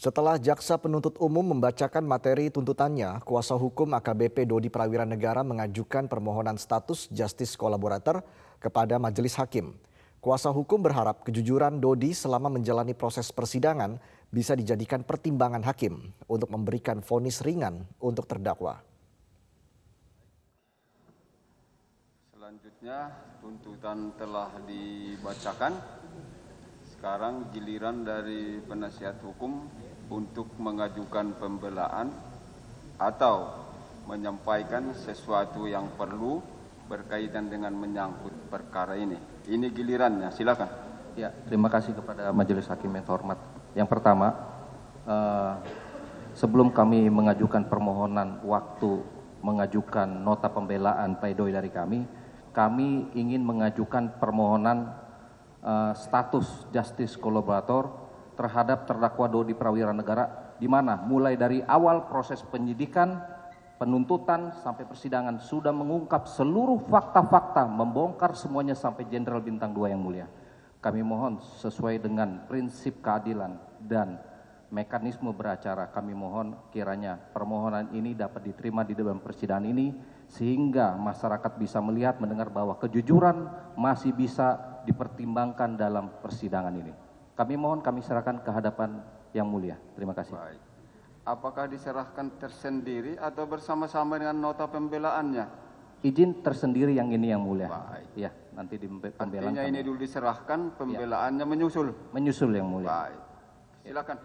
Setelah jaksa penuntut umum membacakan materi tuntutannya, kuasa hukum AKBP Dodi Prawira Negara mengajukan permohonan status justice kolaborator kepada majelis hakim. Kuasa hukum berharap kejujuran Dodi selama menjalani proses persidangan bisa dijadikan pertimbangan hakim untuk memberikan vonis ringan untuk terdakwa. Selanjutnya tuntutan telah dibacakan. Sekarang giliran dari penasihat hukum untuk mengajukan pembelaan atau menyampaikan sesuatu yang perlu berkaitan dengan menyangkut perkara ini. Ini gilirannya, silakan. Ya, terima kasih kepada Majelis Hakim yang terhormat. Yang pertama, eh, sebelum kami mengajukan permohonan waktu mengajukan nota pembelaan pledoi dari kami, kami ingin mengajukan permohonan eh, status justice kolaborator terhadap terdakwa Dodi Prawira Negara di mana mulai dari awal proses penyidikan, penuntutan sampai persidangan sudah mengungkap seluruh fakta-fakta, membongkar semuanya sampai Jenderal Bintang 2 yang mulia. Kami mohon sesuai dengan prinsip keadilan dan mekanisme beracara kami mohon kiranya permohonan ini dapat diterima di dalam persidangan ini sehingga masyarakat bisa melihat mendengar bahwa kejujuran masih bisa dipertimbangkan dalam persidangan ini. Kami mohon kami serahkan ke hadapan yang mulia. Terima kasih. Baik. Apakah diserahkan tersendiri atau bersama-sama dengan nota pembelaannya? Izin tersendiri yang ini yang mulia. Baik. Ya, nanti di pembelaan. Artinya ini dulu diserahkan, pembelaannya menyusul. Menyusul yang mulia. Baik. Silakan.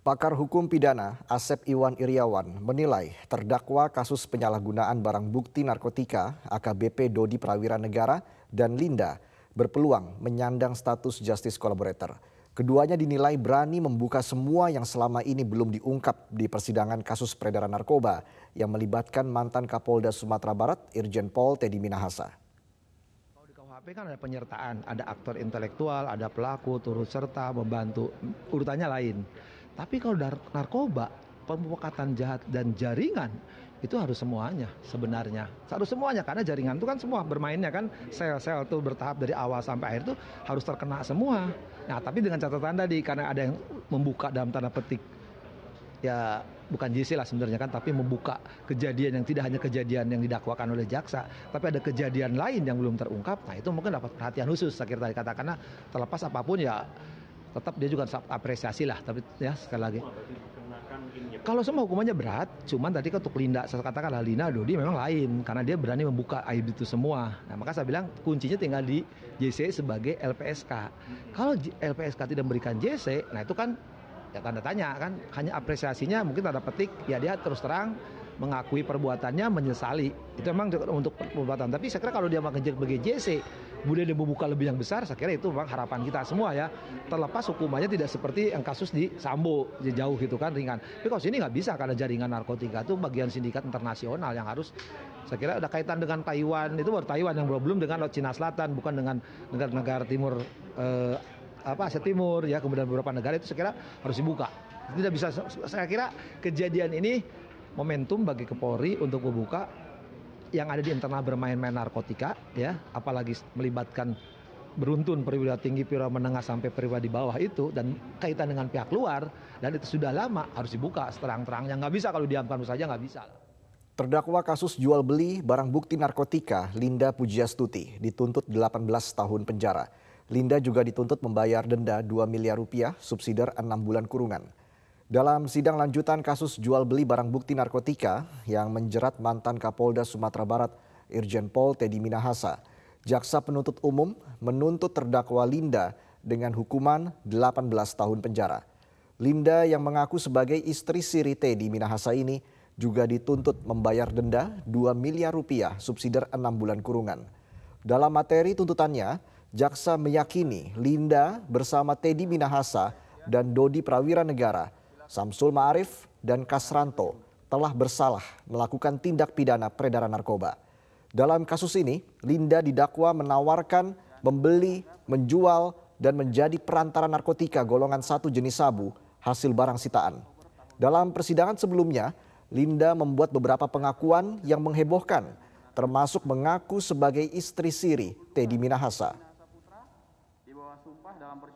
Pakar hukum pidana Asep Iwan Iriawan menilai terdakwa kasus penyalahgunaan barang bukti narkotika AKBP Dodi Prawira Negara dan Linda berpeluang menyandang status justice collaborator. Keduanya dinilai berani membuka semua yang selama ini belum diungkap di persidangan kasus peredaran narkoba yang melibatkan mantan Kapolda Sumatera Barat Irjen Pol Teddy Minahasa. Kalau di KUHP kan ada penyertaan, ada aktor intelektual, ada pelaku, turut serta, membantu, urutannya lain. Tapi kalau narkoba, pemufakatan jahat dan jaringan itu harus semuanya sebenarnya. Harus semuanya karena jaringan itu kan semua bermainnya kan sel-sel tuh bertahap dari awal sampai akhir tuh harus terkena semua. Nah tapi dengan catatan tadi karena ada yang membuka dalam tanda petik ya bukan JC lah sebenarnya kan tapi membuka kejadian yang tidak hanya kejadian yang didakwakan oleh jaksa tapi ada kejadian lain yang belum terungkap nah itu mungkin dapat perhatian khusus saya kira tadi katakanlah terlepas apa pun ya tetap dia juga apresiasi lah tapi ya sekali lagi kalau semua hukumannya berat, cuman tadi untuk Linda, saya katakan Lina Dodi memang lain karena dia berani membuka aib itu semua. Nah, maka saya bilang kuncinya tinggal di JC sebagai LPSK. Kalau LPSK tidak memberikan JC, nah itu kan ya tanda tanya kan hanya apresiasinya mungkin tanda petik ya dia terus terang mengakui perbuatannya menyesali itu memang untuk perbuatan tapi saya kira kalau dia mengejar sebagai JC kemudian dia membuka lebih yang besar, saya kira itu memang harapan kita semua ya. Terlepas hukumannya tidak seperti yang kasus di Sambo, jauh gitu kan ringan. Tapi kalau sini nggak bisa karena jaringan narkotika itu bagian sindikat internasional yang harus saya kira ada kaitan dengan Taiwan itu baru Taiwan yang belum dengan Laut Cina Selatan bukan dengan negara-negara timur eh, apa Asia Timur ya kemudian beberapa negara itu saya kira harus dibuka. Tidak bisa saya kira kejadian ini momentum bagi Kepolri untuk membuka yang ada di internal bermain-main narkotika ya apalagi melibatkan beruntun perwira tinggi perwira menengah sampai perwira di bawah itu dan kaitan dengan pihak luar dan itu sudah lama harus dibuka seterang-terangnya nggak bisa kalau diamkan saja nggak bisa. Terdakwa kasus jual beli barang bukti narkotika Linda Pujiastuti dituntut 18 tahun penjara. Linda juga dituntut membayar denda 2 miliar rupiah subsidi 6 bulan kurungan. Dalam sidang lanjutan kasus jual beli barang bukti narkotika yang menjerat mantan Kapolda Sumatera Barat Irjen Pol Teddy Minahasa, jaksa penuntut umum menuntut terdakwa Linda dengan hukuman 18 tahun penjara. Linda yang mengaku sebagai istri siri Teddy Minahasa ini juga dituntut membayar denda 2 miliar rupiah subsidi 6 bulan kurungan. Dalam materi tuntutannya, jaksa meyakini Linda bersama Teddy Minahasa dan Dodi Prawira Negara Samsul Ma'arif dan Kasranto telah bersalah melakukan tindak pidana peredaran narkoba. Dalam kasus ini, Linda didakwa menawarkan, membeli, menjual, dan menjadi perantara narkotika golongan satu jenis sabu hasil barang sitaan. Dalam persidangan sebelumnya, Linda membuat beberapa pengakuan yang menghebohkan, termasuk mengaku sebagai istri siri Teddy Minahasa.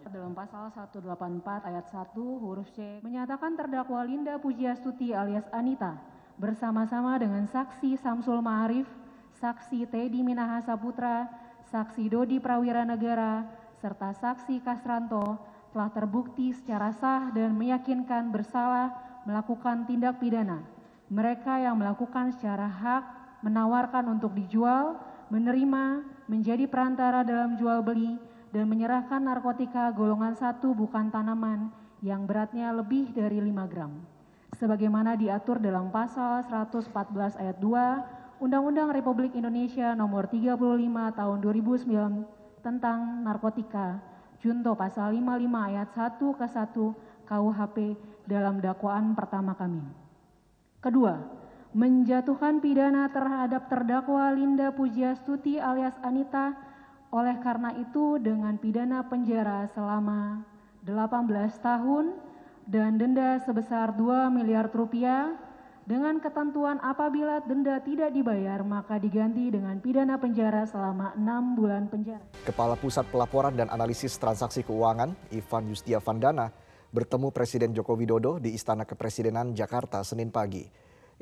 Dalam pasal 184 ayat 1 huruf C menyatakan terdakwa Linda Pujiastuti alias Anita bersama-sama dengan saksi Samsul Ma'arif, saksi Teddy Minahasa Putra, saksi Dodi Prawira Negara, serta saksi Kasranto telah terbukti secara sah dan meyakinkan bersalah melakukan tindak pidana. Mereka yang melakukan secara hak menawarkan untuk dijual, menerima, menjadi perantara dalam jual beli, dan menyerahkan narkotika golongan satu bukan tanaman yang beratnya lebih dari 5 gram. Sebagaimana diatur dalam pasal 114 ayat 2 Undang-Undang Republik Indonesia nomor 35 tahun 2009 tentang narkotika junto pasal 55 ayat 1 ke 1 KUHP dalam dakwaan pertama kami. Kedua, menjatuhkan pidana terhadap terdakwa Linda Pujiastuti alias Anita oleh karena itu dengan pidana penjara selama 18 tahun dan denda sebesar 2 miliar rupiah dengan ketentuan apabila denda tidak dibayar maka diganti dengan pidana penjara selama 6 bulan penjara. Kepala Pusat Pelaporan dan Analisis Transaksi Keuangan, Ivan Yustia Vandana, bertemu Presiden Joko Widodo di Istana Kepresidenan Jakarta Senin pagi.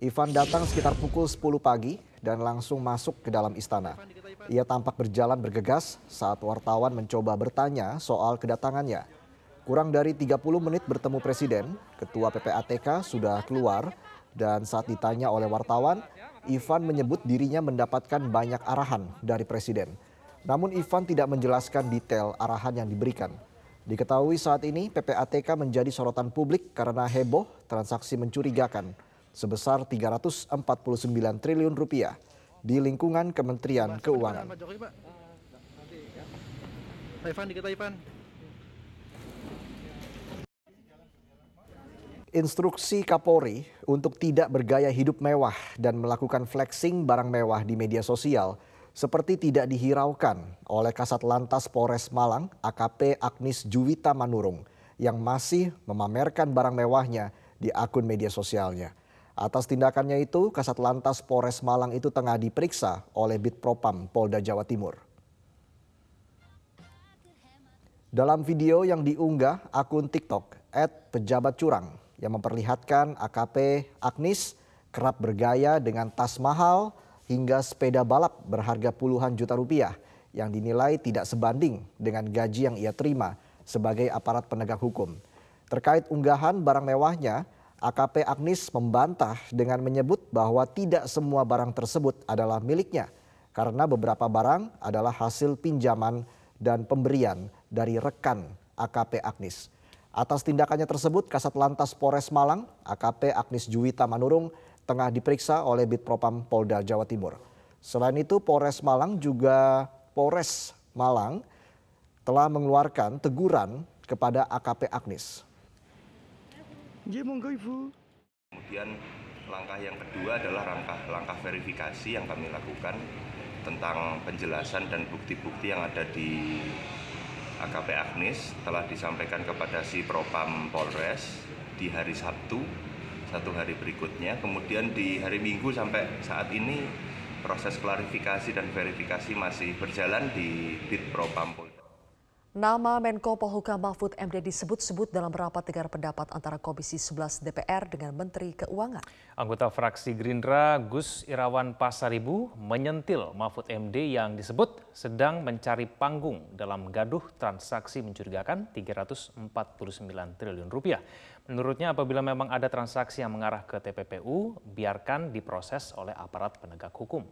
Ivan datang sekitar pukul 10 pagi dan langsung masuk ke dalam istana. Ia tampak berjalan bergegas saat wartawan mencoba bertanya soal kedatangannya. Kurang dari 30 menit bertemu Presiden, Ketua PPATK sudah keluar dan saat ditanya oleh wartawan, Ivan menyebut dirinya mendapatkan banyak arahan dari Presiden. Namun Ivan tidak menjelaskan detail arahan yang diberikan. Diketahui saat ini PPATK menjadi sorotan publik karena heboh transaksi mencurigakan sebesar 349 triliun rupiah di lingkungan Kementerian Keuangan. Instruksi Kapolri untuk tidak bergaya hidup mewah dan melakukan flexing barang mewah di media sosial seperti tidak dihiraukan oleh Kasat Lantas Polres Malang AKP Agnis Juwita Manurung yang masih memamerkan barang mewahnya di akun media sosialnya. Atas tindakannya itu, Kasat Lantas Polres Malang itu tengah diperiksa oleh Bitpropam Polda Jawa Timur. Dalam video yang diunggah akun TikTok @pejabat curang yang memperlihatkan AKP Agnis kerap bergaya dengan tas mahal hingga sepeda balap berharga puluhan juta rupiah yang dinilai tidak sebanding dengan gaji yang ia terima sebagai aparat penegak hukum. Terkait unggahan barang mewahnya, AKP Agnis membantah dengan menyebut bahwa tidak semua barang tersebut adalah miliknya karena beberapa barang adalah hasil pinjaman dan pemberian dari rekan AKP Agnis. Atas tindakannya tersebut, Kasat Lantas Polres Malang, AKP Agnis Juwita Manurung, tengah diperiksa oleh Bitpropam Polda Jawa Timur. Selain itu, Polres Malang juga Polres Malang telah mengeluarkan teguran kepada AKP Agnis. Kemudian langkah yang kedua adalah langkah langkah verifikasi yang kami lakukan tentang penjelasan dan bukti-bukti yang ada di AKP Agnis telah disampaikan kepada si Propam Polres di hari Sabtu satu hari berikutnya kemudian di hari Minggu sampai saat ini proses klarifikasi dan verifikasi masih berjalan di Bit Propam Polda. Nama Menko Polhukam Mahfud MD disebut-sebut dalam rapat dengar pendapat antara Komisi 11 DPR dengan Menteri Keuangan. Anggota fraksi Gerindra Gus Irawan Pasaribu menyentil Mahfud MD yang disebut sedang mencari panggung dalam gaduh transaksi mencurigakan 349 triliun rupiah. Menurutnya apabila memang ada transaksi yang mengarah ke TPPU, biarkan diproses oleh aparat penegak hukum.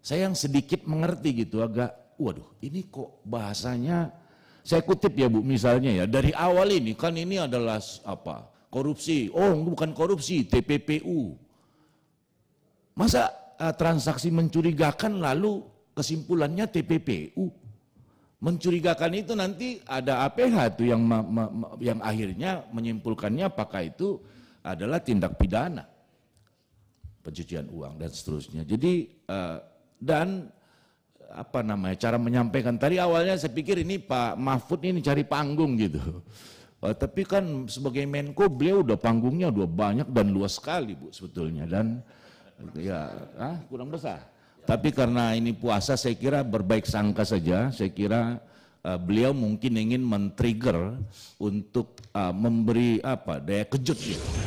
Saya yang sedikit mengerti gitu agak waduh ini kok bahasanya saya kutip ya Bu misalnya ya dari awal ini kan ini adalah apa korupsi. Oh bukan korupsi TPPU masa uh, transaksi mencurigakan lalu kesimpulannya TPPU mencurigakan itu nanti ada APH tuh yang ma, ma, yang akhirnya menyimpulkannya apakah itu adalah tindak pidana. Pencucian uang dan seterusnya. Jadi uh, dan apa namanya cara menyampaikan tadi awalnya saya pikir ini Pak Mahfud ini cari panggung gitu uh, tapi kan sebagai Menko beliau udah panggungnya udah banyak dan luas sekali Bu sebetulnya dan ya ah, kurang besar Tapi karena ini puasa saya kira berbaik sangka saja. Saya kira uh, beliau mungkin ingin men-trigger untuk uh, memberi apa daya kejut gitu.